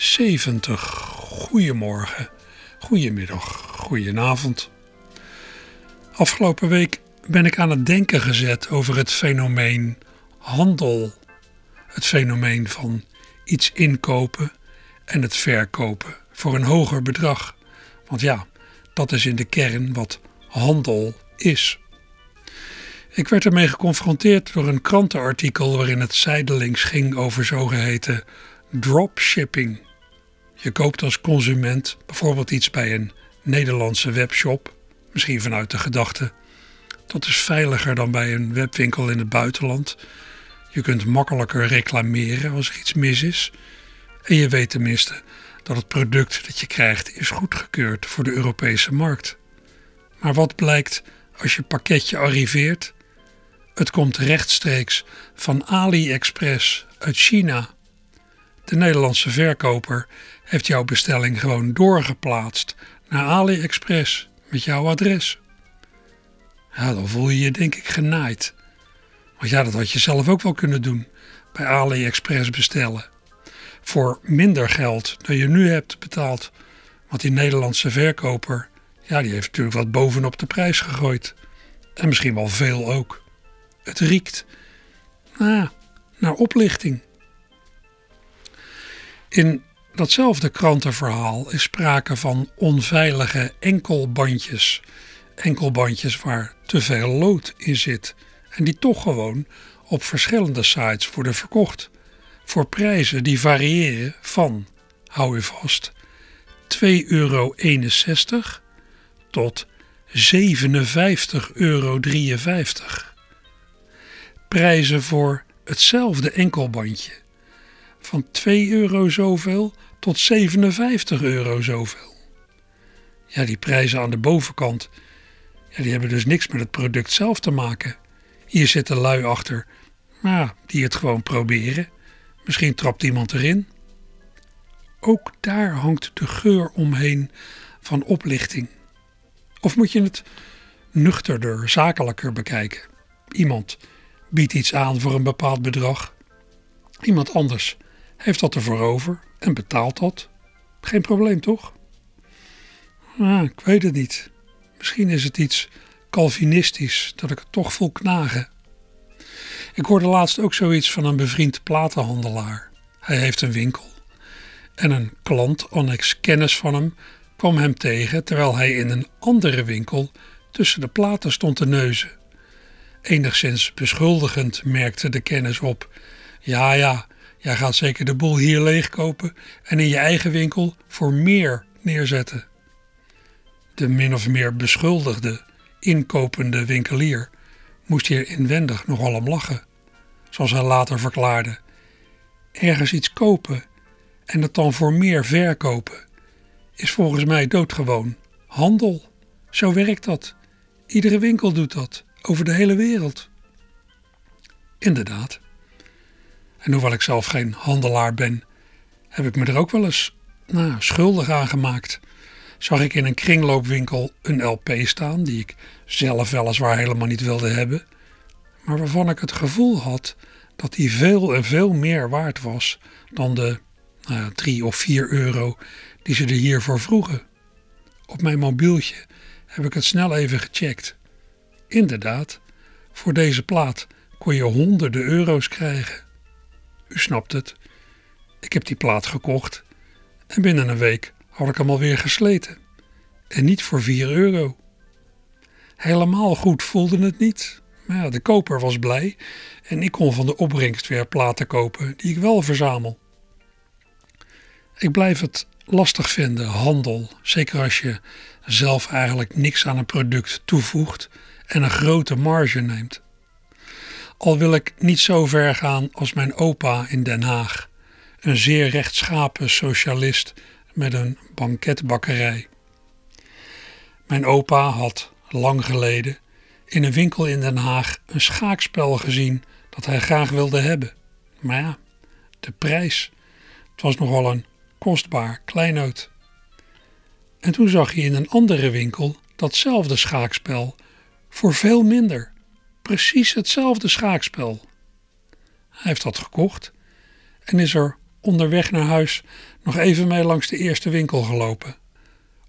1170. Goedemorgen, goedemiddag, goedenavond. Afgelopen week ben ik aan het denken gezet over het fenomeen handel. Het fenomeen van iets inkopen en het verkopen voor een hoger bedrag. Want ja, dat is in de kern wat handel is. Ik werd ermee geconfronteerd door een krantenartikel waarin het zijdelings ging over zogeheten dropshipping. Je koopt als consument bijvoorbeeld iets bij een Nederlandse webshop, misschien vanuit de gedachte dat is veiliger dan bij een webwinkel in het buitenland. Je kunt makkelijker reclameren als er iets mis is. En je weet tenminste dat het product dat je krijgt is goedgekeurd voor de Europese markt. Maar wat blijkt als je pakketje arriveert? Het komt rechtstreeks van AliExpress uit China. De Nederlandse verkoper heeft jouw bestelling gewoon doorgeplaatst naar AliExpress met jouw adres. Ja, dan voel je je denk ik genaaid. Want ja, dat had je zelf ook wel kunnen doen. Bij AliExpress bestellen. Voor minder geld dan je nu hebt betaald. Want die Nederlandse verkoper, ja, die heeft natuurlijk wat bovenop de prijs gegooid. En misschien wel veel ook. Het riekt ah, naar oplichting. In datzelfde krantenverhaal is sprake van onveilige enkelbandjes. Enkelbandjes waar te veel lood in zit en die toch gewoon op verschillende sites worden verkocht. Voor prijzen die variëren van, hou je vast, 2,61 euro tot 57,53 euro. Prijzen voor hetzelfde enkelbandje van 2 euro zoveel tot 57 euro zoveel. Ja, die prijzen aan de bovenkant, ja, die hebben dus niks met het product zelf te maken. Hier zitten lui achter, maar die het gewoon proberen. Misschien trapt iemand erin. Ook daar hangt de geur omheen van oplichting. Of moet je het nuchterder, zakelijker bekijken? Iemand biedt iets aan voor een bepaald bedrag. Iemand anders heeft dat ervoor over en betaalt dat. Geen probleem, toch? Ah, ik weet het niet. Misschien is het iets Calvinistisch dat ik het toch voel knagen. Ik hoorde laatst ook zoiets van een bevriend platenhandelaar. Hij heeft een winkel. En een klant, annex kennis van hem, kwam hem tegen terwijl hij in een andere winkel tussen de platen stond te neuzen. Enigszins beschuldigend merkte de kennis op. Ja, ja, jij gaat zeker de boel hier leegkopen en in je eigen winkel voor meer neerzetten. De min of meer beschuldigde inkopende winkelier moest hier inwendig nogal om lachen. Zoals hij later verklaarde. Ergens iets kopen en het dan voor meer verkopen is volgens mij doodgewoon. Handel. Zo werkt dat. Iedere winkel doet dat. Over de hele wereld. Inderdaad. En hoewel ik zelf geen handelaar ben, heb ik me er ook wel eens nou, schuldig aan gemaakt zag ik in een kringloopwinkel een LP staan die ik zelf weliswaar helemaal niet wilde hebben, maar waarvan ik het gevoel had dat die veel en veel meer waard was dan de nou ja, 3 of 4 euro die ze er hiervoor vroegen. Op mijn mobieltje heb ik het snel even gecheckt. Inderdaad, voor deze plaat kon je honderden euro's krijgen. U snapt het. Ik heb die plaat gekocht en binnen een week had ik hem alweer gesleten. En niet voor 4 euro. Helemaal goed voelde het niet. Maar ja, de koper was blij en ik kon van de opbrengst weer platen kopen die ik wel verzamel. Ik blijf het lastig vinden, handel, zeker als je zelf eigenlijk niks aan een product toevoegt en een grote marge neemt. Al wil ik niet zo ver gaan als mijn opa in Den Haag, een zeer rechtschapen socialist met een banketbakkerij. Mijn opa had lang geleden in een winkel in Den Haag een schaakspel gezien dat hij graag wilde hebben. Maar ja, de prijs. Het was nogal een kostbaar kleinoot. En toen zag hij in een andere winkel datzelfde schaakspel voor veel minder. Precies hetzelfde schaakspel. Hij heeft dat gekocht en is er onderweg naar huis nog even mee langs de eerste winkel gelopen.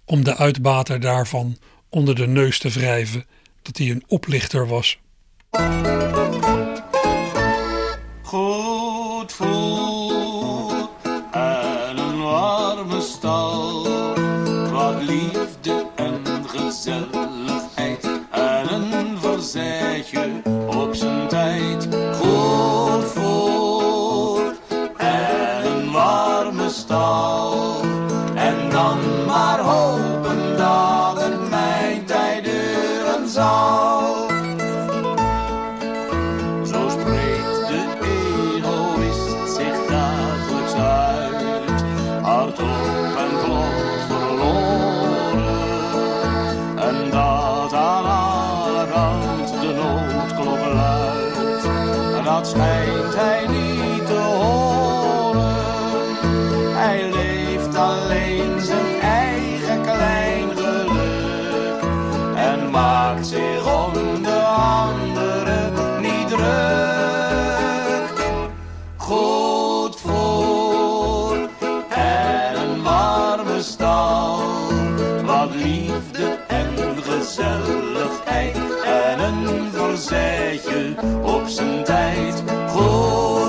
Om de uitbater daarvan onder de neus te wrijven dat hij een oplichter was. Goed verzetje op zijn tijd. En dat op zijn tijd. Goed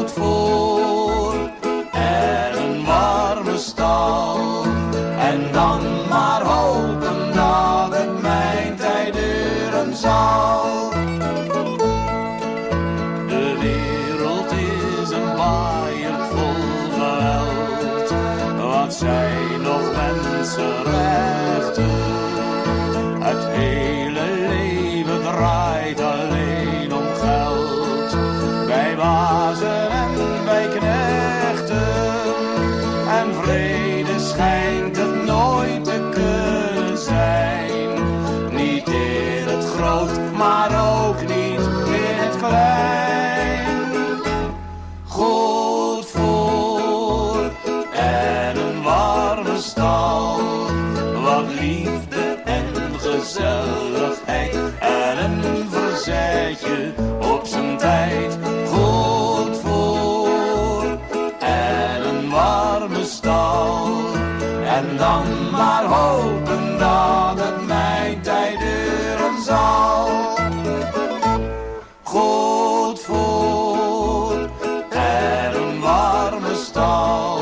En dan maar hopen dat het mijn tijd duren zal. Goed voor en een warme stal.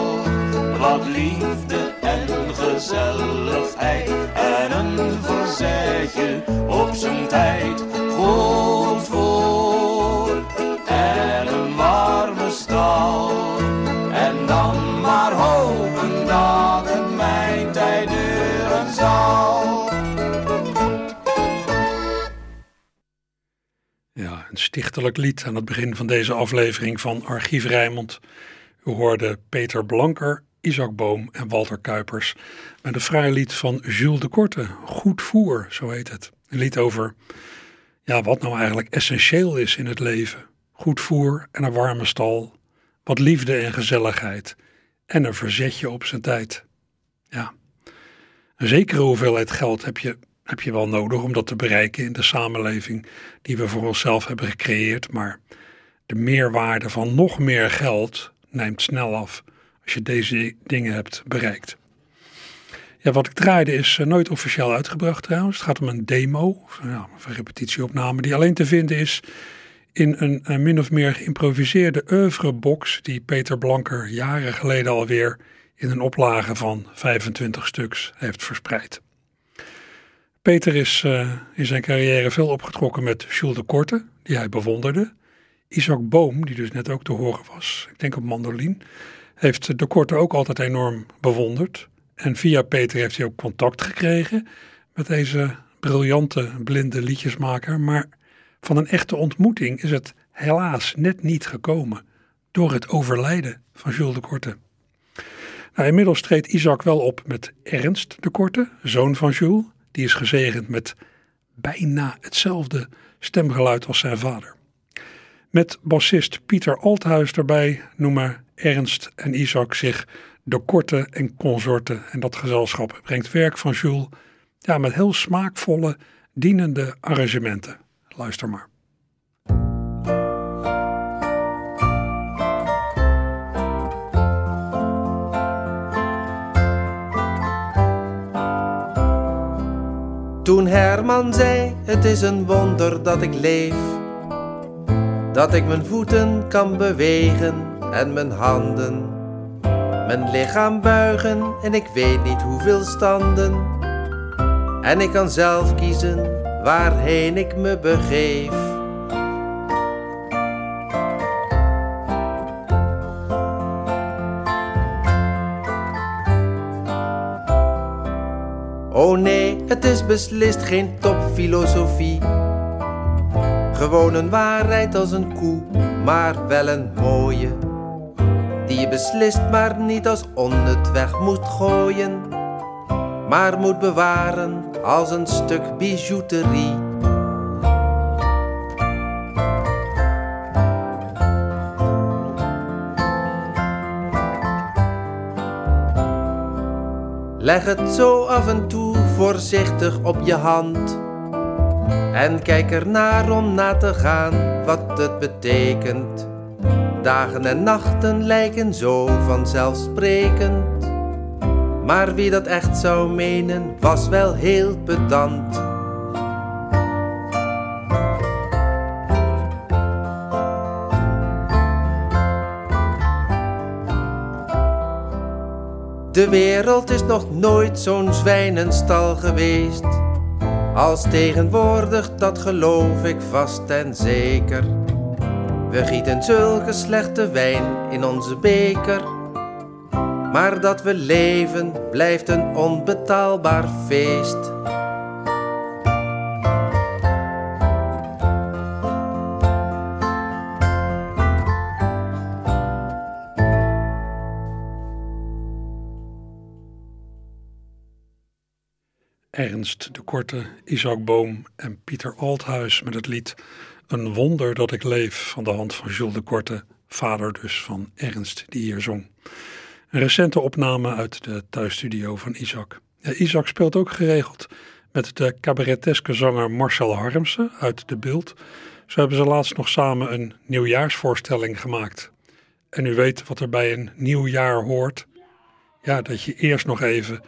Wat liefde en gezelligheid en een verzetje op zijn tijd. Goed een stichtelijk lied aan het begin van deze aflevering van Archief Rijnmond. U hoorde Peter Blanker, Isaac Boom en Walter Kuipers met een fraai lied van Jules de Korte, Goed Voer, zo heet het. Een lied over ja, wat nou eigenlijk essentieel is in het leven. Goed voer en een warme stal, wat liefde en gezelligheid en een verzetje op zijn tijd. Ja, een zekere hoeveelheid geld heb je heb je wel nodig om dat te bereiken in de samenleving die we voor onszelf hebben gecreëerd. Maar de meerwaarde van nog meer geld neemt snel af als je deze dingen hebt bereikt. Ja, wat ik draaide is eh, nooit officieel uitgebracht trouwens. Het gaat om een demo, ja, of een repetitieopname, die alleen te vinden is in een, een min of meer geïmproviseerde oeuvrebox die Peter Blanker jaren geleden alweer in een oplage van 25 stuks heeft verspreid. Peter is uh, in zijn carrière veel opgetrokken met Jules de Korte, die hij bewonderde. Isaac Boom, die dus net ook te horen was, ik denk op mandolin, heeft de Korte ook altijd enorm bewonderd. En via Peter heeft hij ook contact gekregen met deze briljante blinde liedjesmaker. Maar van een echte ontmoeting is het helaas net niet gekomen door het overlijden van Jules de Korte. Nou, inmiddels treedt Isaac wel op met Ernst de Korte, zoon van Jules. Die is gezegend met bijna hetzelfde stemgeluid als zijn vader. Met bassist Pieter Althuis erbij noemen Ernst en Isaac zich de Korte en Consorten. En dat gezelschap brengt werk van Jules ja, met heel smaakvolle, dienende arrangementen. Luister maar. Toen Herman zei: Het is een wonder dat ik leef, dat ik mijn voeten kan bewegen en mijn handen, mijn lichaam buigen en ik weet niet hoeveel standen. En ik kan zelf kiezen waarheen ik me begeef. Oh nee, het is beslist geen topfilosofie. Gewoon een waarheid als een koe, maar wel een mooie. Die je beslist maar niet als onnut weg moet gooien, maar moet bewaren als een stuk bijouterie. Leg het zo af en toe voorzichtig op je hand. En kijk er naar om na te gaan wat het betekent. Dagen en nachten lijken zo vanzelfsprekend. Maar wie dat echt zou menen, was wel heel pedant. De wereld is nog nooit zo'n zwijnenstal geweest. Als tegenwoordig, dat geloof ik vast en zeker. We gieten zulke slechte wijn in onze beker. Maar dat we leven blijft een onbetaalbaar feest. Ernst de Korte, Isaac Boom en Pieter Althuis met het lied Een wonder dat ik leef van de hand van Jules de Korte, vader dus van Ernst die hier zong. Een recente opname uit de thuisstudio van Isaac. Ja, Isaac speelt ook geregeld met de cabareteske zanger Marcel Harmsen uit De Beeld. Zo hebben ze laatst nog samen een nieuwjaarsvoorstelling gemaakt. En u weet wat er bij een nieuw jaar hoort. Ja, dat je eerst nog even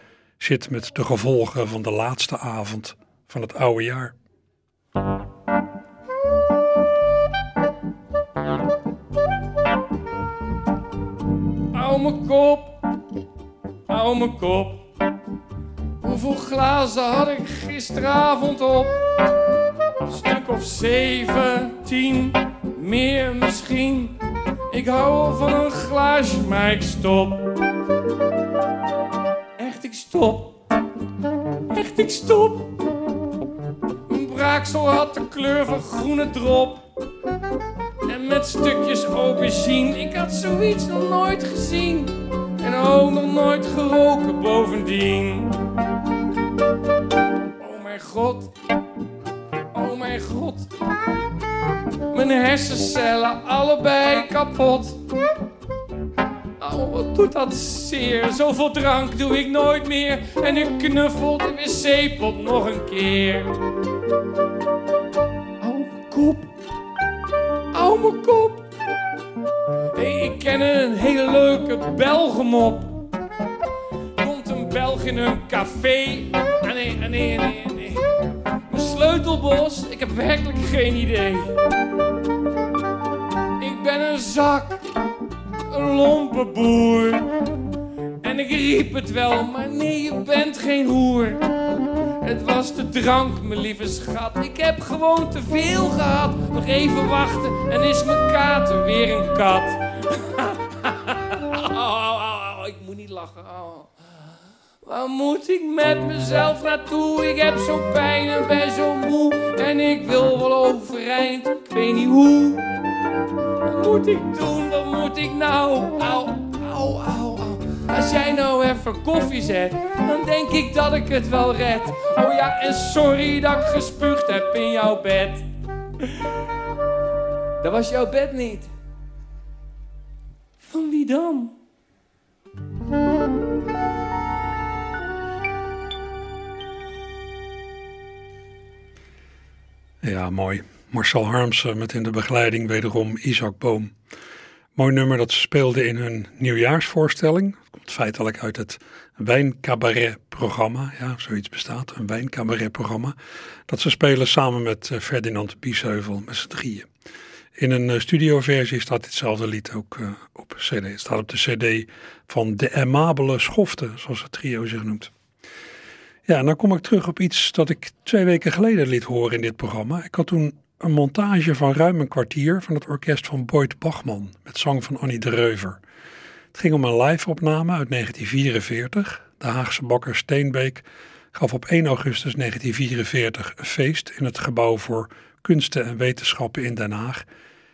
zit met de gevolgen van de laatste avond van het oude jaar. Hou me kop, hou me kop. Hoeveel glazen had ik gisteravond op? Stuk of zeven, tien, meer misschien. Ik hou van een glaasje, maar ik stop. Echt, ik stop. Mijn braaksel had de kleur van groene drop. En met stukjes aubergine. Ik had zoiets nog nooit gezien. En ook nog nooit geroken bovendien. Oh mijn god. Oh mijn god. Mijn hersencellen allebei kapot. Oh, wat doet dat zeer. Zoveel drank doe ik nooit meer. En nu knuffelt de wc-pot nog een keer. Oh, mijn kop. Oh, mijn kop. Hey, ik ken een hele leuke Belgemop. Komt een Belg in een café. Ah nee, ah nee, ah nee, ah nee. Mijn sleutelbos? Ik heb werkelijk geen idee. Ik ben een zak. Een lompe boer. En ik riep het wel, maar nee, je bent geen hoer. Het was de drank, mijn lieve schat. Ik heb gewoon te veel gehad. Nog even wachten en is mijn kater weer een kat. Au, au, au, ik moet niet lachen. Waar moet ik met mezelf naartoe? Ik heb zo'n pijn en ben zo moe. En ik wil wel overeind, ik weet niet hoe. Wat moet ik doen? Moet ik nou? Au, au, au, au. Als jij nou even koffie zet, dan denk ik dat ik het wel red. Oh ja, en sorry dat ik gespuugd heb in jouw bed. Dat was jouw bed niet. Van wie dan? Ja, mooi. Marcel Harmsen met in de begeleiding wederom Isaac Boom. Mooi nummer dat ze speelden in hun nieuwjaarsvoorstelling. Dat komt feitelijk uit het wijncabaret-programma. Ja, zoiets bestaat, een wijncabaret-programma. Dat ze spelen samen met eh, Ferdinand Biesheuvel met z'n drieën. In een uh, studioversie staat ditzelfde lied ook uh, op cd. Het staat op de cd van De Aimabele Schofte, zoals het trio zich noemt. Ja, en dan kom ik terug op iets dat ik twee weken geleden liet horen in dit programma. Ik had toen een montage van ruim een kwartier van het orkest van Boyd Bachman met zang van Annie de Reuver. Het ging om een live-opname uit 1944. De Haagse bakker Steenbeek gaf op 1 augustus 1944 een feest in het gebouw voor kunsten en wetenschappen in Den Haag.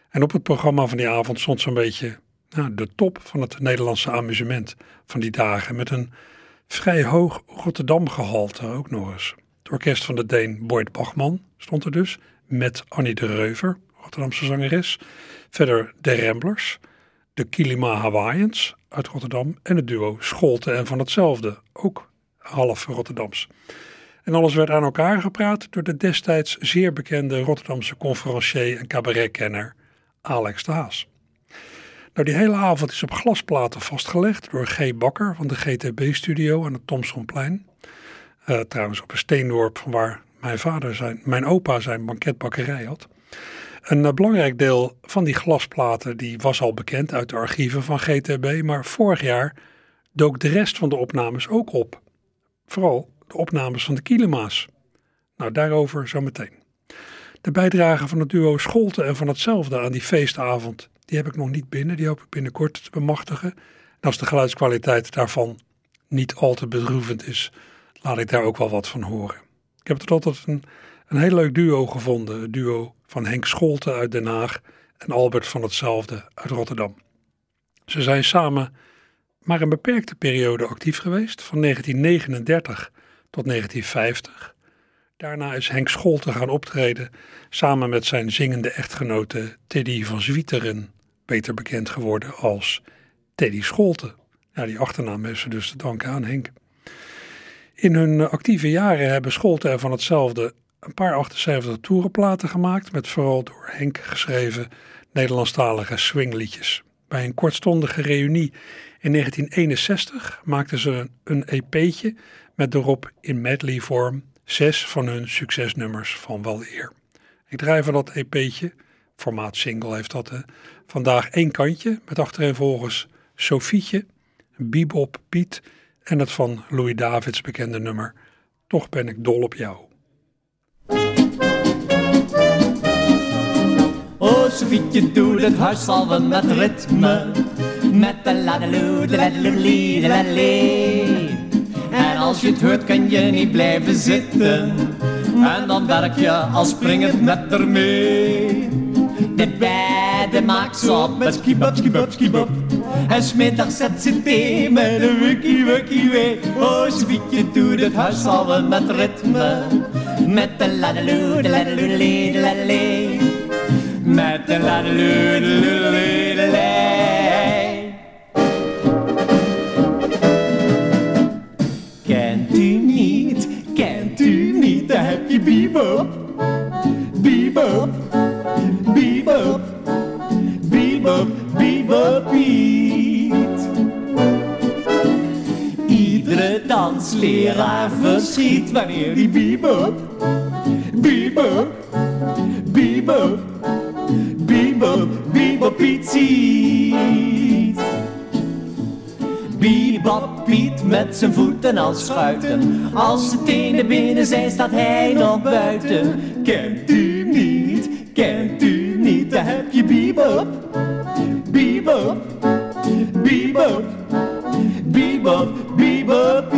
En op het programma van die avond stond zo'n beetje nou, de top van het Nederlandse amusement van die dagen. Met een vrij hoog Rotterdam gehalte ook nog eens. Het orkest van de Deen Boyd Bachman stond er dus met Annie de Reuver, Rotterdamse zangeres. Verder de Ramblers, de Kilima Hawaiians uit Rotterdam en het duo Scholte en van hetzelfde, ook half Rotterdams. En alles werd aan elkaar gepraat door de destijds zeer bekende Rotterdamse conferencier en cabaretkenner Alex de Haas. Nou, die hele avond is op glasplaten vastgelegd door G. Bakker van de GTB-studio aan het Thomsonplein. Uh, trouwens op een steendorp van waar mijn vader zijn, mijn opa zijn banketbakkerij had. Een uh, belangrijk deel van die glasplaten die was al bekend uit de archieven van GTB, maar vorig jaar dook de rest van de opnames ook op. Vooral de opnames van de Kilema's. Nou, daarover zo meteen. De bijdrage van het duo Scholte en van hetzelfde aan die feestavond, die heb ik nog niet binnen. Die hoop ik binnenkort te bemachtigen. En als de geluidskwaliteit daarvan niet al te bedroevend is, laat ik daar ook wel wat van horen. Ik heb het altijd een, een heel leuk duo gevonden. Het duo van Henk Scholte uit Den Haag en Albert van hetzelfde uit Rotterdam. Ze zijn samen maar een beperkte periode actief geweest, van 1939 tot 1950. Daarna is Henk Scholte gaan optreden samen met zijn zingende echtgenote Teddy van Zwieteren, beter bekend geworden als Teddy Scholte. Ja, die achternaam heeft ze dus te danken aan Henk. In hun actieve jaren hebben Scholte en van hetzelfde een paar 78 toerenplaten gemaakt met vooral door Henk geschreven Nederlandstalige swingliedjes. Bij een kortstondige reunie in 1961 maakten ze een EP'tje met erop in medley vorm zes van hun succesnummers van wel eer. Ik draai van dat EP'tje, formaat single heeft dat, hè, vandaag één kantje met achtereenvolgens Sofietje, Bebop Piet en het van Louis Davids bekende nummer Toch ben ik dol op jou. Oh, Sofietje, doe het huisvallen met ritme. Met de ladeloe, de ladeloe, de. En als je het hoort, kan je niet blijven zitten. En dan werk je als springend met ermee. De bedden maakt op met skibab, skibab, skibab. En smiddag zet ze thee met een wikkie, wikkie, wee. Oh, Sweetje doet het huishouden met ritme. Met de ladeloe, de ladeloe, de. Met de ladeloe, de ladeloe, de. Kent u niet, kent u niet, heb je bebop. Bebop, bebop, bebop, bebop, Piet. Iedere dansleraar verschiet wanneer die bebop, bebop, bebop, bebop, bebop Piet ziet. Bebop Piet met zijn voeten als schuiten. Als de tenen binnen zijn, staat hij nog buiten. Kent u niet, kent u niet, daar heb je Bebop. Bebop, Bebop, Bebop, Bebop.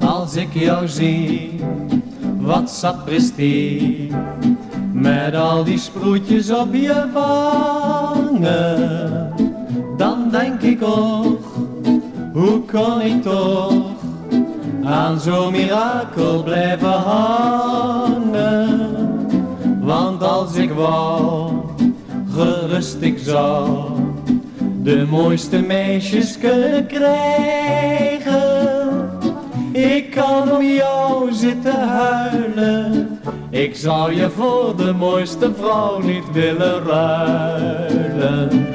Als ik jou zie, wat sapristi Met al die sproetjes op je wangen, dan denk ik ook, hoe kon ik toch aan zo'n mirakel blijven hangen? Want als ik wou, gerust ik zou de mooiste meisjes kunnen krijgen. Ik kan om jou zitten huilen. Ik zou je voor de mooiste vrouw niet willen ruilen.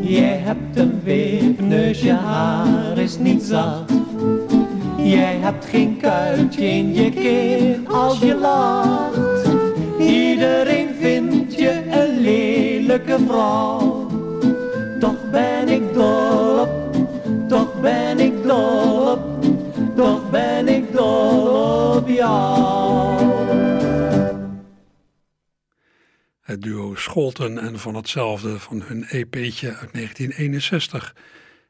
Jij hebt een wipneus, je haar is niet zacht. Jij hebt geen kuiltje in je keel als je lacht. Iedereen vindt je een lelijke vrouw. Toch ben ik dol op, Scholten en van hetzelfde van hun EP'tje uit 1961.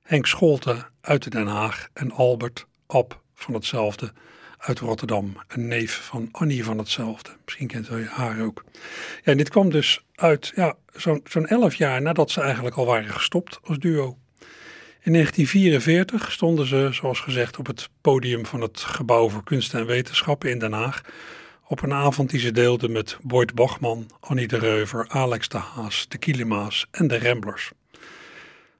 Henk Scholten uit Den Haag en Albert Ab van hetzelfde uit Rotterdam. Een neef van Annie van hetzelfde. Misschien kent u haar ook. Ja, en dit kwam dus uit ja, zo'n zo'n elf jaar nadat ze eigenlijk al waren gestopt als duo. In 1944 stonden ze, zoals gezegd, op het podium van het Gebouw voor Kunst en Wetenschappen in Den Haag. Op een avond die ze deelden met Boyd Bachman, Annie de Reuver, Alex de Haas, de Kilima's en de Ramblers.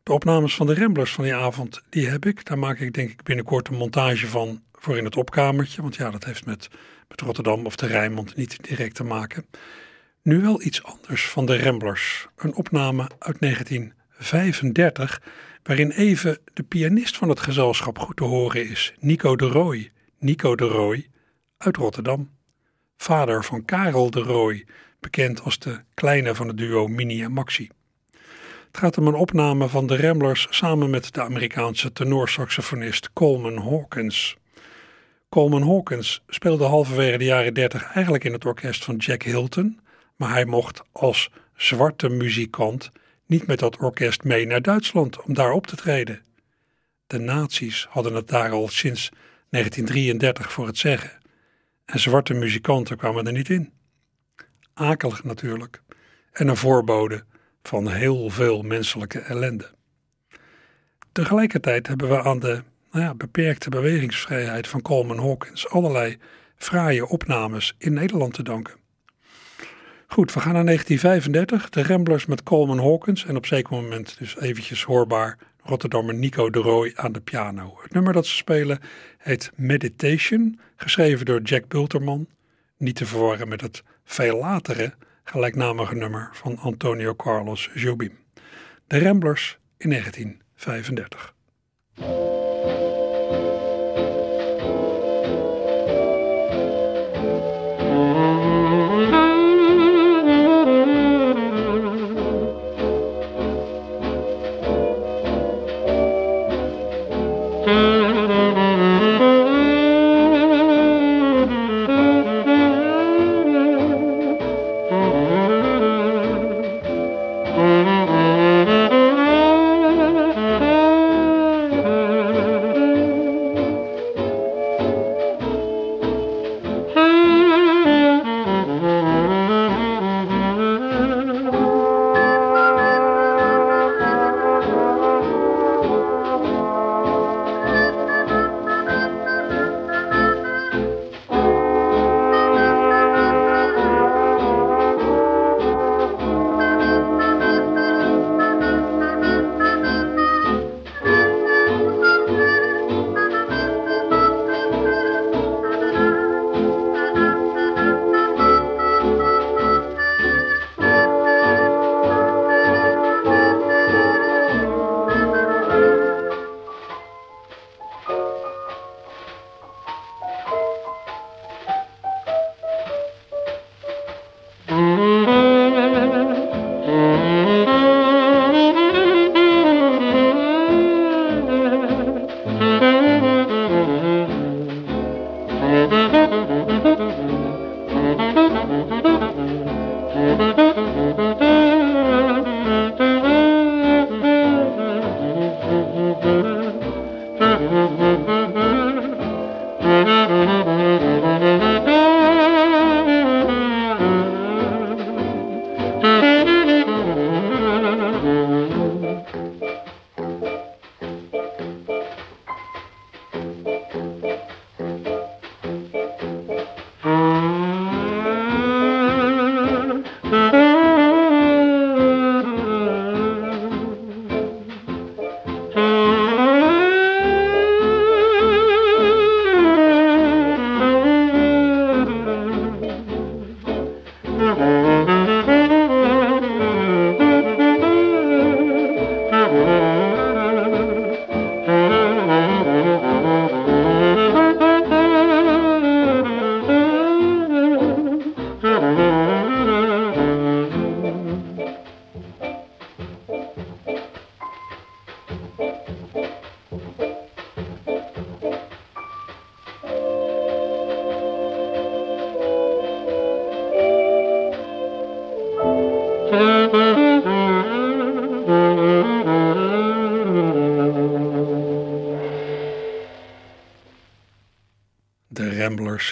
De opnames van de Ramblers van die avond, die heb ik. Daar maak ik denk ik binnenkort een montage van voor in het opkamertje. Want ja, dat heeft met, met Rotterdam of de Rijnmond niet direct te maken. Nu wel iets anders van de Ramblers. Een opname uit 1935 waarin even de pianist van het gezelschap goed te horen is. Nico de Rooij. Nico de Rooij uit Rotterdam. Vader van Karel de Rooij, bekend als de kleine van het duo Mini en Maxi. Het gaat om een opname van de Ramblers samen met de Amerikaanse tenorsaxofonist Coleman Hawkins. Coleman Hawkins speelde halverwege de jaren 30 eigenlijk in het orkest van Jack Hilton, maar hij mocht als zwarte muzikant niet met dat orkest mee naar Duitsland om daar op te treden. De nazi's hadden het daar al sinds 1933 voor het zeggen en zwarte muzikanten kwamen er niet in. Akelig natuurlijk en een voorbode van heel veel menselijke ellende. Tegelijkertijd hebben we aan de nou ja, beperkte bewegingsvrijheid van Coleman Hawkins allerlei fraaie opnames in Nederland te danken. Goed, we gaan naar 1935, de Ramblers met Coleman Hawkins en op zeker moment dus eventjes hoorbaar Rotterdammer Nico de Rooij aan de piano. Het nummer dat ze spelen heet Meditation, geschreven door Jack Bulterman, niet te verwarren met het veel latere gelijknamige nummer van Antonio Carlos Jobim. De Ramblers in 1935.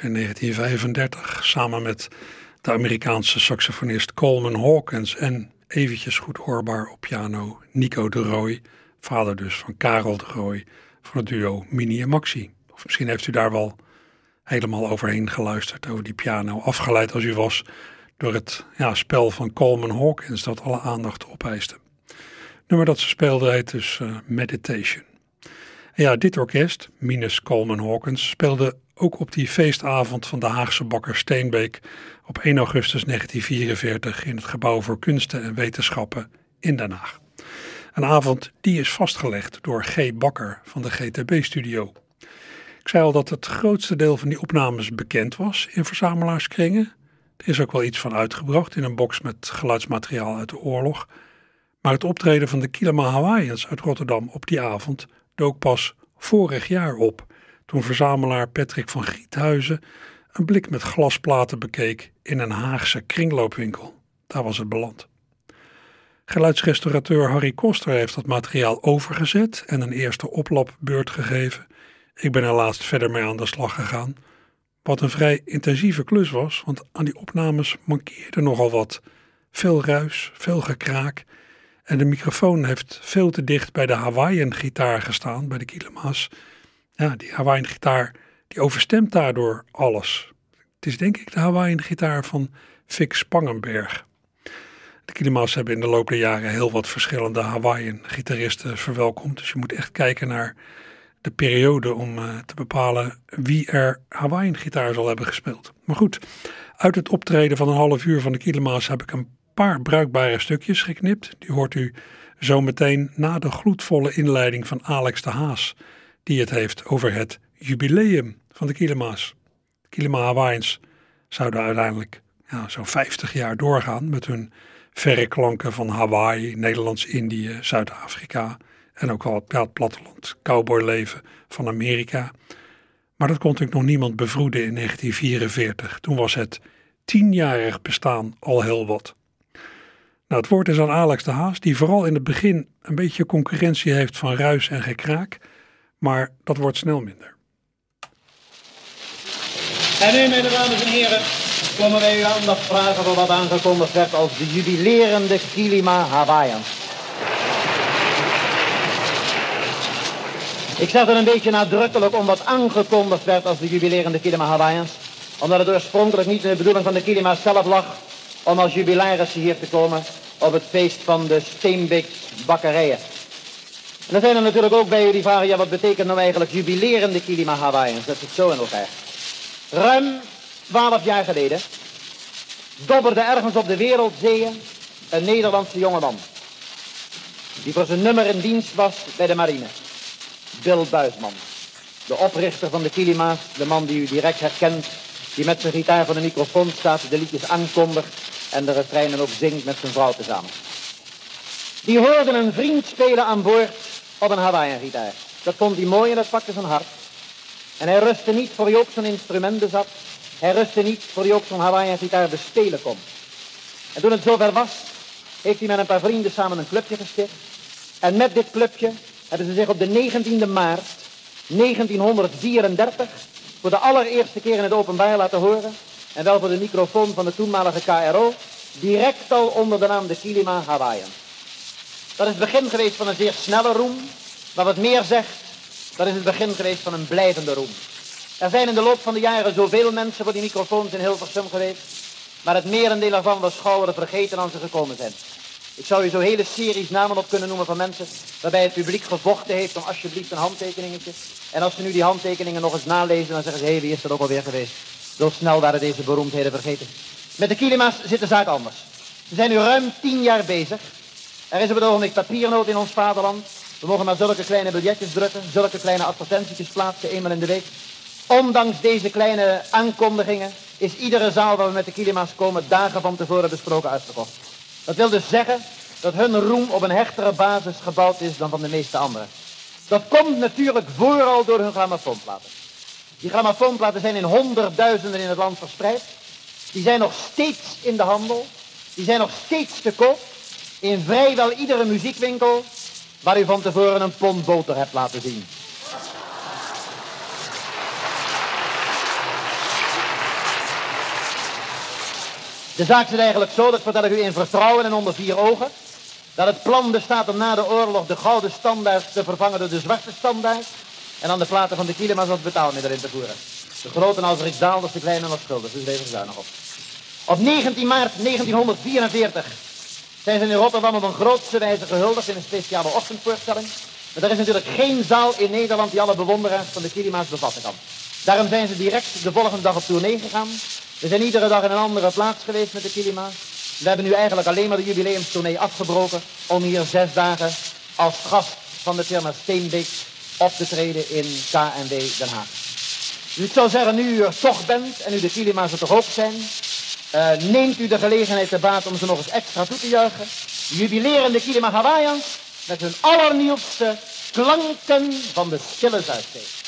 In 1935 samen met de Amerikaanse saxofonist Coleman Hawkins en eventjes goed hoorbaar op piano Nico de Rooij, vader dus van Karel de Rooij van het duo Mini en Maxi. Of misschien heeft u daar wel helemaal overheen geluisterd over die piano, afgeleid als u was door het ja, spel van Coleman Hawkins dat alle aandacht opeiste. nummer dat ze speelde heet dus uh, Meditation. En ja, dit orkest, minus Coleman Hawkins, speelde ook op die feestavond van de Haagse bakker Steenbeek op 1 augustus 1944 in het Gebouw voor Kunsten en Wetenschappen in Den Haag. Een avond die is vastgelegd door G. Bakker van de GTB-studio. Ik zei al dat het grootste deel van die opnames bekend was in verzamelaarskringen. Er is ook wel iets van uitgebracht in een box met geluidsmateriaal uit de oorlog. Maar het optreden van de Kilama Hawaiians uit Rotterdam op die avond dook pas vorig jaar op toen verzamelaar Patrick van Giethuizen een blik met glasplaten bekeek in een Haagse kringloopwinkel. Daar was het beland. Geluidsrestaurateur Harry Koster heeft dat materiaal overgezet en een eerste oplapbeurt gegeven. Ik ben er laatst verder mee aan de slag gegaan. Wat een vrij intensieve klus was, want aan die opnames mankeerde nogal wat. Veel ruis, veel gekraak. En de microfoon heeft veel te dicht bij de Hawaiian gitaar gestaan, bij de Kilema's. Ja, die Hawaiian gitaar die overstemt daardoor alles. Het is denk ik de Hawaiian gitaar van Vic Spangenberg. De Kilima's hebben in de loop der jaren heel wat verschillende Hawaiian gitaristen verwelkomd. Dus je moet echt kijken naar de periode om uh, te bepalen wie er Hawaiian gitaar zal hebben gespeeld. Maar goed, uit het optreden van een half uur van de Kilima's heb ik een paar bruikbare stukjes geknipt. Die hoort u zo meteen na de gloedvolle inleiding van Alex de Haas die het heeft over het jubileum van de Kilema's. De Kilema Hawaiians zouden uiteindelijk ja, zo'n 50 jaar doorgaan met hun verre klanken van Hawaii, Nederlands-Indië, Zuid-Afrika en ook al het platteland cowboyleven van Amerika. Maar dat kon natuurlijk nog niemand bevroeden in 1944. Toen was het tienjarig bestaan al heel wat. Nou, het woord is aan Alex de Haas, die vooral in het begin een beetje concurrentie heeft van ruis en gekraak maar dat wordt snel minder. En nu, dames en heren, komen wij uw aandacht vragen voor wat aangekondigd werd als de jubilerende Kilima Hawaiian. Ik zeg er een beetje nadrukkelijk om wat aangekondigd werd als de jubilerende Kilima Hawaiians. Omdat het oorspronkelijk niet in de bedoeling van de Kilima zelf lag om als jubilarissen hier te komen op het feest van de Steenbeeks bakkerijen. En er zijn er natuurlijk ook bij u die vragen, ja wat betekent nou eigenlijk jubilerende Kilima Hawaiians? Dat zit zo in elkaar. Ruim twaalf jaar geleden dobberde ergens op de wereldzeeën een Nederlandse jongeman. Die voor zijn nummer in dienst was bij de marine. Bill Buisman. De oprichter van de Kilima's, de man die u direct herkent, die met zijn gitaar voor de microfoon staat, de liedjes aankondigt en de refreinen ook zingt met zijn vrouw tezamen. Die hoorde een vriend spelen aan boord op een Hawaiian gitaar. Dat vond hij mooi en dat pakte zijn hart. En hij rustte niet voor hij ook zo'n instrument bezat. Hij rustte niet voor hij ook zo'n Hawaiian gitaar bespelen kon. En toen het zover was, heeft hij met een paar vrienden samen een clubje gesticht. En met dit clubje hebben ze zich op de 19e maart 1934 voor de allereerste keer in het openbaar laten horen. En wel voor de microfoon van de toenmalige KRO direct al onder de naam de Kilima Hawaiian. Dat is het begin geweest van een zeer snelle roem, maar wat meer zegt, dat is het begin geweest van een blijvende roem. Er zijn in de loop van de jaren zoveel mensen voor die microfoons in Hilversum geweest, maar het merendeel ervan was schouwen vergeten als ze gekomen zijn. Ik zou u zo hele series namen op kunnen noemen van mensen waarbij het publiek gevochten heeft om alsjeblieft een handtekeningetje. En als ze nu die handtekeningen nog eens nalezen, dan zeggen ze, hé, hey, wie is dat ook alweer geweest? Zo snel waren deze beroemdheden vergeten. Met de Kilima's zit de zaak anders. Ze zijn nu ruim tien jaar bezig. Er is op het ogenblik papiernood in ons vaderland. We mogen maar zulke kleine biljetjes drukken, zulke kleine advertentietjes plaatsen, eenmaal in de week. Ondanks deze kleine aankondigingen is iedere zaal waar we met de Kilima's komen dagen van tevoren besproken uitverkocht. Dat wil dus zeggen dat hun roem op een hechtere basis gebouwd is dan van de meeste anderen. Dat komt natuurlijk vooral door hun grammofoonplaten. Die grammofoonplaten zijn in honderdduizenden in het land verspreid. Die zijn nog steeds in de handel. Die zijn nog steeds te koop. In vrijwel iedere muziekwinkel waar u van tevoren een pond boter hebt laten zien. De zaak zit eigenlijk zo, dat vertel ik u in vertrouwen en onder vier ogen, dat het plan bestaat om na de oorlog de gouden standaard te vervangen door de zwarte standaard en dan de platen van de kilo's als betaalmiddel in te voeren. De grote als er daalt, de kleine als schuldig, dus deze zuinig op. Op 19 maart 1944 zijn ze in Rotterdam op een grootste wijze gehuldigd in een speciale ochtendvoorstelling. Maar er is natuurlijk geen zaal in Nederland die alle bewonderaars van de Kilima's bevatten kan. Daarom zijn ze direct de volgende dag op tournee gegaan we zijn iedere dag in een andere plaats geweest met de Kilima. We hebben nu eigenlijk alleen maar de jubileumstournee afgebroken om hier zes dagen als gast van de firma Steenbeek op te treden in KNW Den Haag. Dus ik zou zeggen, nu u er toch bent en u de Kilima's er toch ook zijn, uh, neemt u de gelegenheid te baat om ze nog eens extra toe te juichen. De jubilerende Kilima Hawaiians met hun allernieuwste klanken van de stille Zuidzee.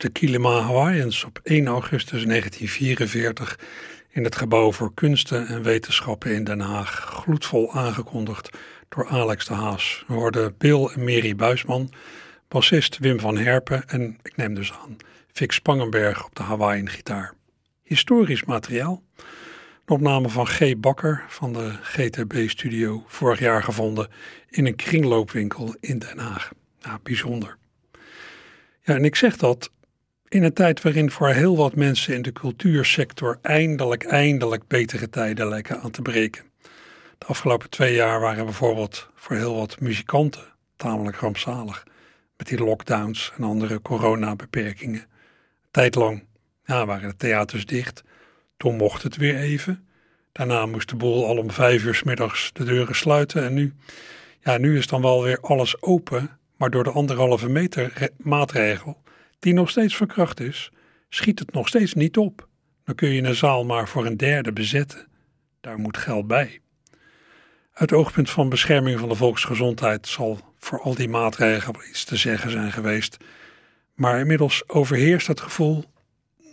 De Kilima Hawaiians op 1 augustus 1944 in het Gebouw voor Kunsten en Wetenschappen in Den Haag. Gloedvol aangekondigd door Alex de Haas. We hoorden Bill en Mary Buisman, bassist Wim van Herpen en, ik neem dus aan, Vic Spangenberg op de Hawaiian gitaar. Historisch materiaal. Een opname van G. Bakker van de GTB-studio, vorig jaar gevonden in een kringloopwinkel in Den Haag. Nou, bijzonder. Ja, en ik zeg dat in een tijd waarin voor heel wat mensen in de cultuursector eindelijk, eindelijk betere tijden lijken aan te breken. De afgelopen twee jaar waren bijvoorbeeld voor heel wat muzikanten tamelijk rampzalig. Met die lockdowns en andere coronabeperkingen. Tijdlang ja, waren de theaters dicht. Toen mocht het weer even. Daarna moest de boel al om vijf uur s middags de deuren sluiten. En nu, ja, nu is dan wel weer alles open. Maar door de anderhalve meter re- maatregel, die nog steeds van kracht is, schiet het nog steeds niet op. Dan kun je een zaal maar voor een derde bezetten. Daar moet geld bij. Uit oogpunt van bescherming van de volksgezondheid zal voor al die maatregelen iets te zeggen zijn geweest. Maar inmiddels overheerst het gevoel,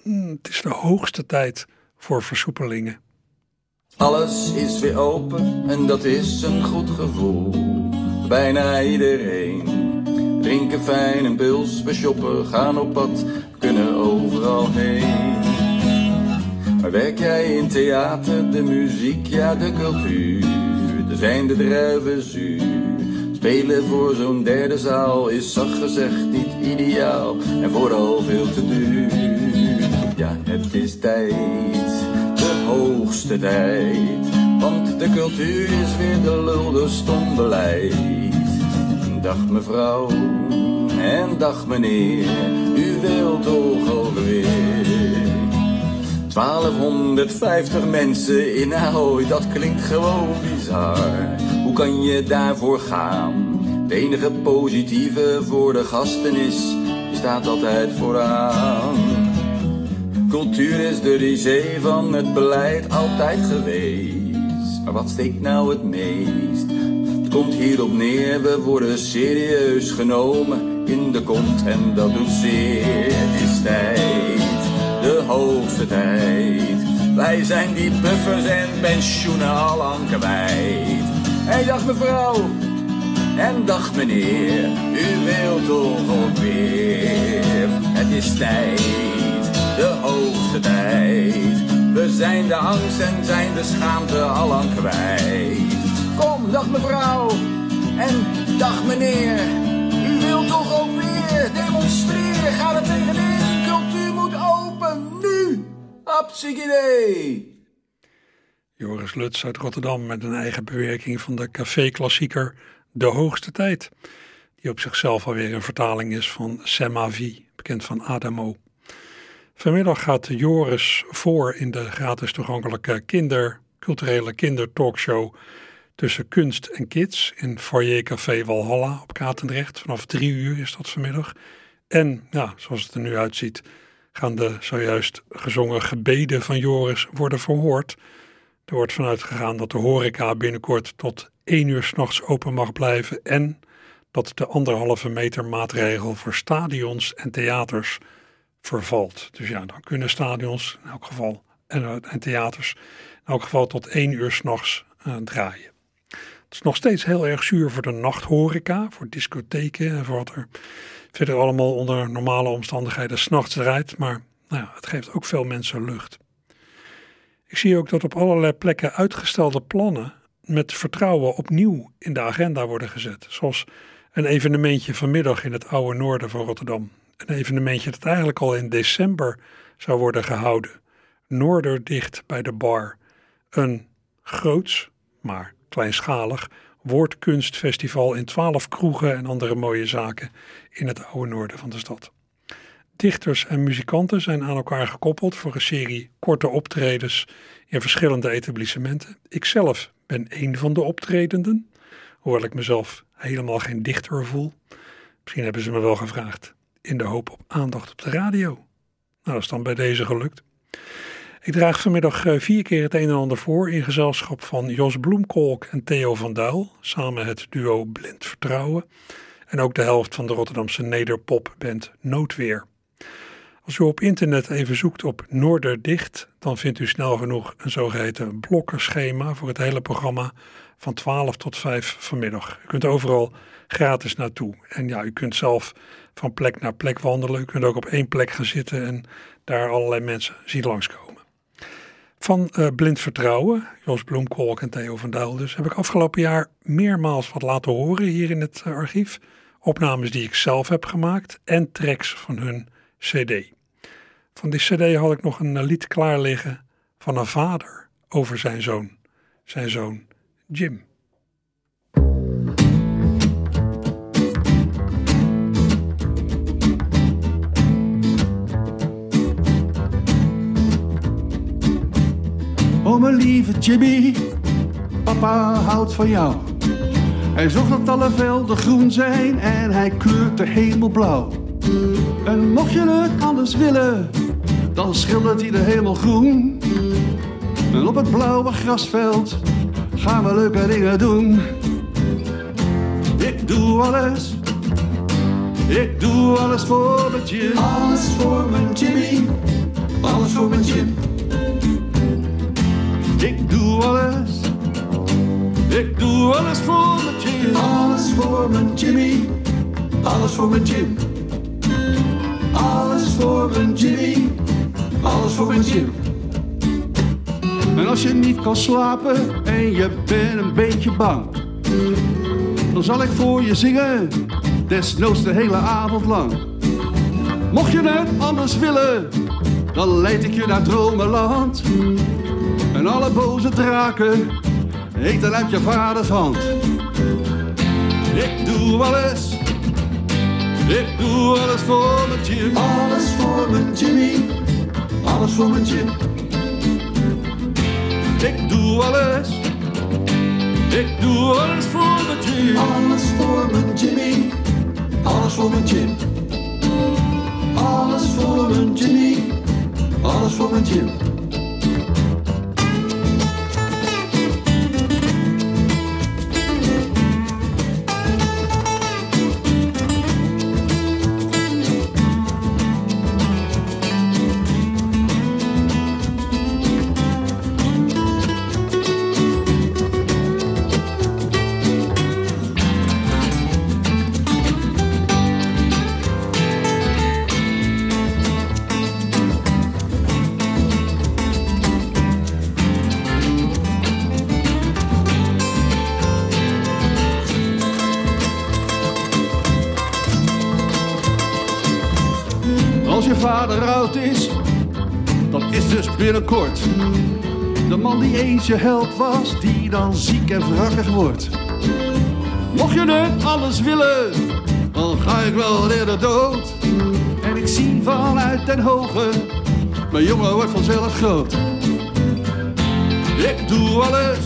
"Hmm, het is de hoogste tijd voor versoepelingen. Alles is weer open en dat is een goed gevoel. Bijna iedereen drinken fijn en pils, we shoppen, gaan op pad, we kunnen overal heen. Maar werk jij in theater, de muziek, ja de cultuur, er zijn de druiven zuur. Spelen voor zo'n derde zaal is zacht gezegd niet ideaal en vooral veel te duur. Ja, het is tijd, de hoogste tijd. Want de cultuur is weer de lul, de stom beleid. Dag mevrouw en dag meneer, u wilt toch alweer. 1250 mensen in Ahoy, dat klinkt gewoon bizar. Hoe kan je daarvoor gaan? Het enige positieve voor de gasten is, je staat altijd vooraan. Cultuur is de risée van het beleid altijd geweest. Maar wat steekt nou het meest? Komt hierop neer, we worden serieus genomen in de kont en dat doet zeer. Het is tijd, de hoogste tijd. Wij zijn die buffers en pensioenen al lang kwijt. Hey, dag mevrouw, en dag meneer, u wilt toch alweer. Het is tijd, de hoogste tijd. We zijn de angst en zijn de schaamte al lang kwijt. Kom, dag mevrouw, en dag meneer. U wilt toch ook weer demonstreren, ga er tegenin. Cultuur moet open, nu. Hapsikidee. Joris Luts uit Rotterdam met een eigen bewerking van de café-klassieker De Hoogste Tijd. Die op zichzelf alweer een vertaling is van Semavi, bekend van Adamo. Vanmiddag gaat Joris voor in de gratis toegankelijke kinder, culturele kindertalkshow tussen kunst en kids in Foyer Café Walhalla op Katendrecht. Vanaf drie uur is dat vanmiddag. En ja, zoals het er nu uitziet, gaan de zojuist gezongen gebeden van Joris worden verhoord. Er wordt vanuit gegaan dat de horeca binnenkort tot 1 uur s'nachts open mag blijven en dat de anderhalve meter maatregel voor stadions en theaters vervalt. Dus ja, dan kunnen stadions in elk geval en, en theaters in elk geval tot 1 uur s'nachts uh, draaien. Het is nog steeds heel erg zuur voor de nachthoreca, voor discotheken en voor wat er verder allemaal onder normale omstandigheden s'nachts draait. Maar nou ja, het geeft ook veel mensen lucht. Ik zie ook dat op allerlei plekken uitgestelde plannen met vertrouwen opnieuw in de agenda worden gezet. Zoals een evenementje vanmiddag in het oude noorden van Rotterdam. Een evenementje dat eigenlijk al in december zou worden gehouden. Noorderdicht bij de bar. Een groots, maar kleinschalig woordkunstfestival in twaalf kroegen en andere mooie zaken in het oude noorden van de stad. Dichters en muzikanten zijn aan elkaar gekoppeld voor een serie korte optredens in verschillende etablissementen. Ikzelf ben één van de optredenden, hoewel ik mezelf helemaal geen dichter voel. Misschien hebben ze me wel gevraagd in de hoop op aandacht op de radio. Nou, dat is dan bij deze gelukt. Ik draag vanmiddag eh, vier keer het een en ander voor in gezelschap van Jos Bloemkolk en Theo van Duil, samen het duo Blind Vertrouwen en ook de helft van de Rotterdamse nederpopband Noodweer. Als u op internet even zoekt op Noorderdicht, dan vindt u snel genoeg een zogeheten blokkenschema voor het hele programma van 12 tot 5 vanmiddag. U kunt overal gratis naartoe. En ja, u kunt zelf van plek naar plek wandelen. U kunt ook op één plek gaan zitten en daar allerlei mensen zien langskomen. Van uh, Blind Vertrouwen, Jos Bloemkolk en Theo van Duil dus, heb ik afgelopen jaar meermaals wat laten horen hier in het uh, archief. Opnames die ik zelf heb gemaakt en tracks van hun cd. Van die cd had ik nog een lied klaar liggen van een vader over zijn zoon. Zijn zoon Jim. Lieve Jimmy, papa houdt van jou. Hij zorgt dat alle velden groen zijn en hij kleurt de hemel blauw. En mocht je het anders willen, dan schildert hij de hemel groen. En op het blauwe grasveld gaan we leuke dingen doen. Ik doe alles, ik doe alles voor mijn Jim. Alles voor mijn Jimmy, alles voor mijn Jim. Ik doe alles, ik doe alles voor mijn Jim. Alles voor mijn Jimmy, alles voor mijn Jim. Alles voor mijn Jimmy, alles voor mijn Jim. En als je niet kan slapen en je bent een beetje bang, dan zal ik voor je zingen, desnoods de hele avond lang. Mocht je het anders willen, dan leid ik je naar dromenland. En alle boze draken eten uit je vaders hand. Ik doe alles, ik doe alles voor mijn Jim. Alles voor mijn Jimmy, alles voor mijn Jim. Ik doe alles, ik doe alles voor mijn Jim. Alles voor mijn Jimmy, alles voor mijn Jim. Alles voor mijn Jimmy, alles voor mijn Jim. Man die eens je held was, die dan ziek en wrakkig wordt. Mocht je nu alles willen, dan ga ik wel eerder dood. En ik zie vanuit den hoge, mijn jongen wordt vanzelf groot. Ik doe alles,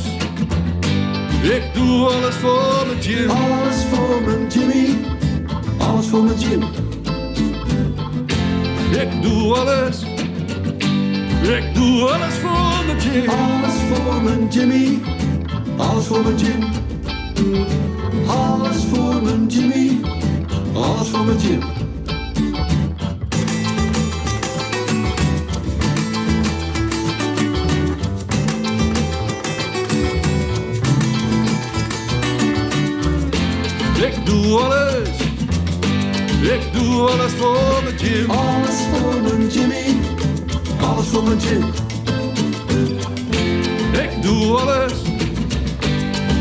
ik doe alles voor mijn Jim. Alles voor mijn Jimmy, alles voor mijn Jim. Ik doe alles, Ik doe alles voor Alles voor mijn Jimmy. Alles voor mijn Jim. Alles voor mijn Jimmy. Alles voor mijn Jim. Ik doe alles. Ik doe alles voor mijn Jim. Alles voor mijn Jimmy. Alles voor mijn Jim.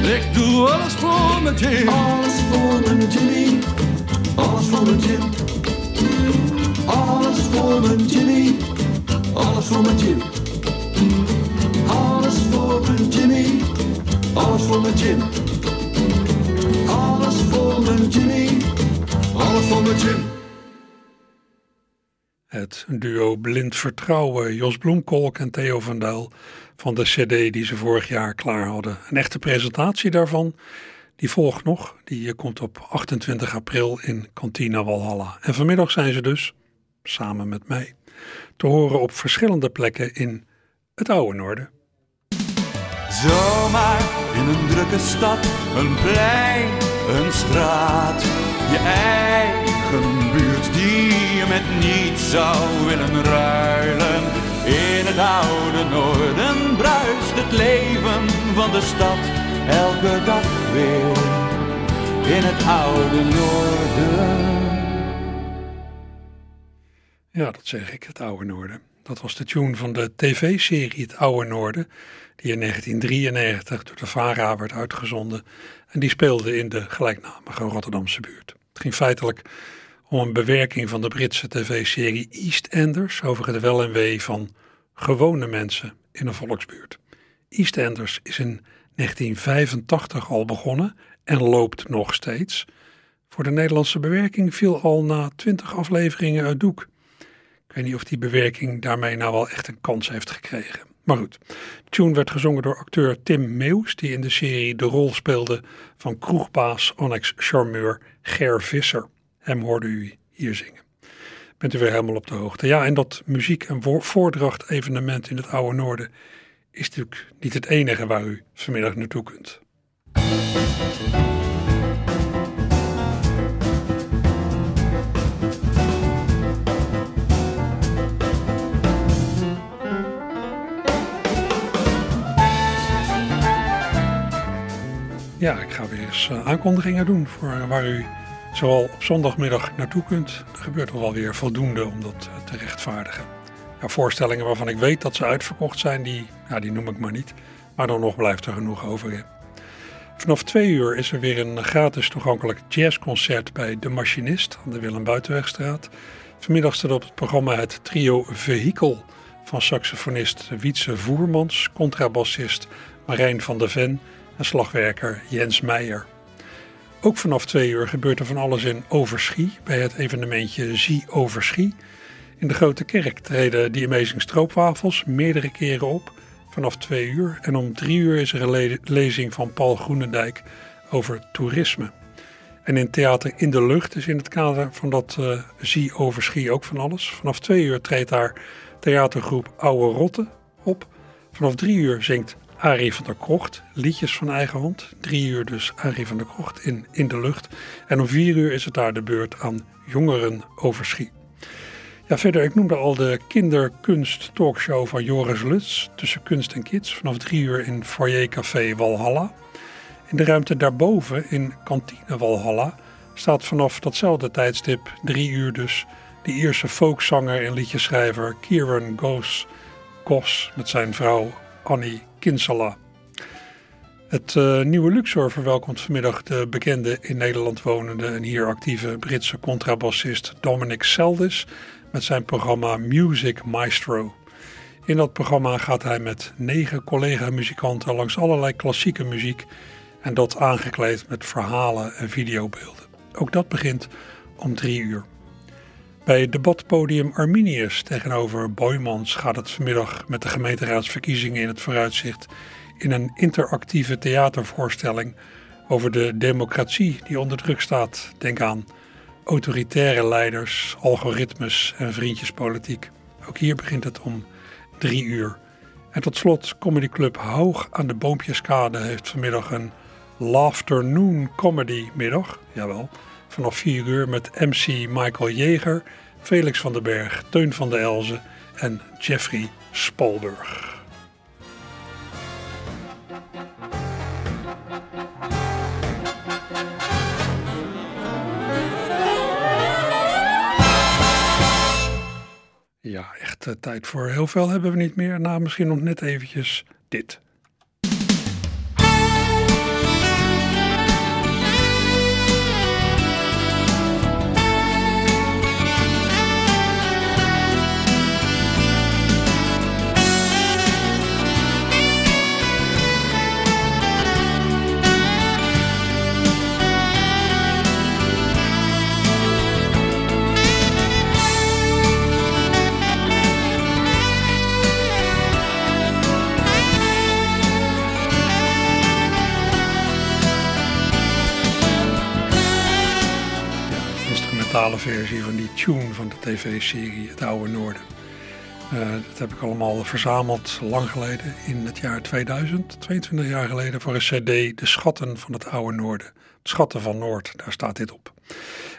Ik doe alles voor mijn Jim. Alles voor mijn Jimmy. Alles voor mijn Jim. Alles voor mijn Jimmy. Alles voor mijn Jim. Alles voor mijn Jimmy. Alles voor mijn Jim. Alles voor mijn Jimmy. Alles voor mijn Jim. Het duo Blind Vertrouwen, Jos Bloemkolk en Theo van Duil van de cd die ze vorig jaar klaar hadden. Een echte presentatie daarvan, die volgt nog. Die komt op 28 april in Cantina Walhalla. En vanmiddag zijn ze dus, samen met mij, te horen op verschillende plekken in het oude Noorden. Zomaar in een drukke stad, een plein, een straat. Je eigen buurt die je met niets zou willen ruilen. In het oude Noorden bruist het leven van de stad elke dag weer. In het oude Noorden. Ja, dat zeg ik, het oude Noorden. Dat was de tune van de tv-serie Het Oude Noorden, die in 1993 door de VARA werd uitgezonden. En die speelde in de gelijknamige Rotterdamse buurt. Het ging feitelijk om een bewerking van de Britse tv-serie EastEnders over het wel en wee van gewone mensen in een volksbuurt. EastEnders is in 1985 al begonnen en loopt nog steeds. Voor de Nederlandse bewerking viel al na 20 afleveringen uit doek. Ik weet niet of die bewerking daarmee nou wel echt een kans heeft gekregen. Maar goed, tune werd gezongen door acteur Tim Meeuws, die in de serie de rol speelde van kroegbaas Annex Charmeur Ger Visser. Hem hoorde u hier zingen. Bent u weer helemaal op de hoogte. Ja, en dat muziek- en voordracht evenement in het Oude Noorden is natuurlijk niet het enige waar u vanmiddag naartoe kunt. Ja, ik ga weer eens eh, aankondigingen doen voor waar u zowel op zondagmiddag naartoe kunt. Er gebeurt toch wel weer voldoende om dat eh, te rechtvaardigen. Ja, voorstellingen waarvan ik weet dat ze uitverkocht zijn, die, ja, die noem ik maar niet. Maar dan nog blijft er genoeg over in. Vanaf twee uur is er weer een gratis toegankelijk jazzconcert bij De Machinist aan de Willem Buitenwegstraat. Vanmiddag staat op het programma het trio Vehikel van saxofonist Wietse Voermans, contrabassist Marijn van der Ven en slagwerker Jens Meijer. Ook vanaf twee uur gebeurt er van alles in Overschie bij het evenementje Zie Overschie. In de Grote Kerk treden die Amazing Stroopwafels meerdere keren op vanaf twee uur. En om drie uur is er een lezing van Paul Groenendijk over toerisme. En in Theater in de Lucht is in het kader van dat uh, Zie Overschie ook van alles. Vanaf twee uur treedt daar theatergroep Oude Rotte op. Vanaf drie uur zingt Arie van der Krocht, liedjes van eigen hand. Drie uur dus Arie van der Krocht in In de Lucht. En om vier uur is het daar de beurt aan Jongeren Overschie. Ja, verder, ik noemde al de kinderkunst talkshow van Joris Lutz tussen kunst en kids. Vanaf drie uur in Foyer Café Walhalla. In de ruimte daarboven in Kantine Walhalla staat vanaf datzelfde tijdstip, drie uur dus, de Ierse folkzanger en liedjeschrijver Kieran Goss met zijn vrouw Annie Kinsella. Het uh, nieuwe Luxor verwelkomt vanmiddag de bekende in Nederland wonende en hier actieve Britse contrabassist Dominic Seldis met zijn programma Music Maestro. In dat programma gaat hij met negen collega-muzikanten langs allerlei klassieke muziek en dat aangekleed met verhalen en videobeelden. Ook dat begint om drie uur. Bij debatpodium Arminius tegenover Boymans gaat het vanmiddag met de gemeenteraadsverkiezingen in het vooruitzicht in een interactieve theatervoorstelling over de democratie die onder druk staat. Denk aan autoritaire leiders, algoritmes en vriendjespolitiek. Ook hier begint het om drie uur. En tot slot Comedy Club Hoog aan de Boompjeskade heeft vanmiddag een Laughternoon Comedy middag. Jawel, vanaf 4 uur met MC Michael Jeger, Felix van den Berg, Teun van der Elzen en Jeffrey Spalberg. Ja, echt eh, tijd voor heel veel hebben we niet meer. Nou, misschien nog net eventjes dit. Instrumentale versie van die tune van de tv-serie Het Oude Noorden. Uh, dat heb ik allemaal verzameld lang geleden in het jaar 2000, 22 jaar geleden, voor een cd De Schatten van het Oude Noorden. Schatten van Noord, daar staat dit op.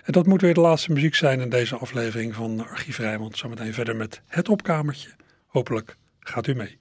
En dat moet weer de laatste muziek zijn in deze aflevering van Archief Rijmond. Zometeen verder met Het Opkamertje. Hopelijk gaat u mee.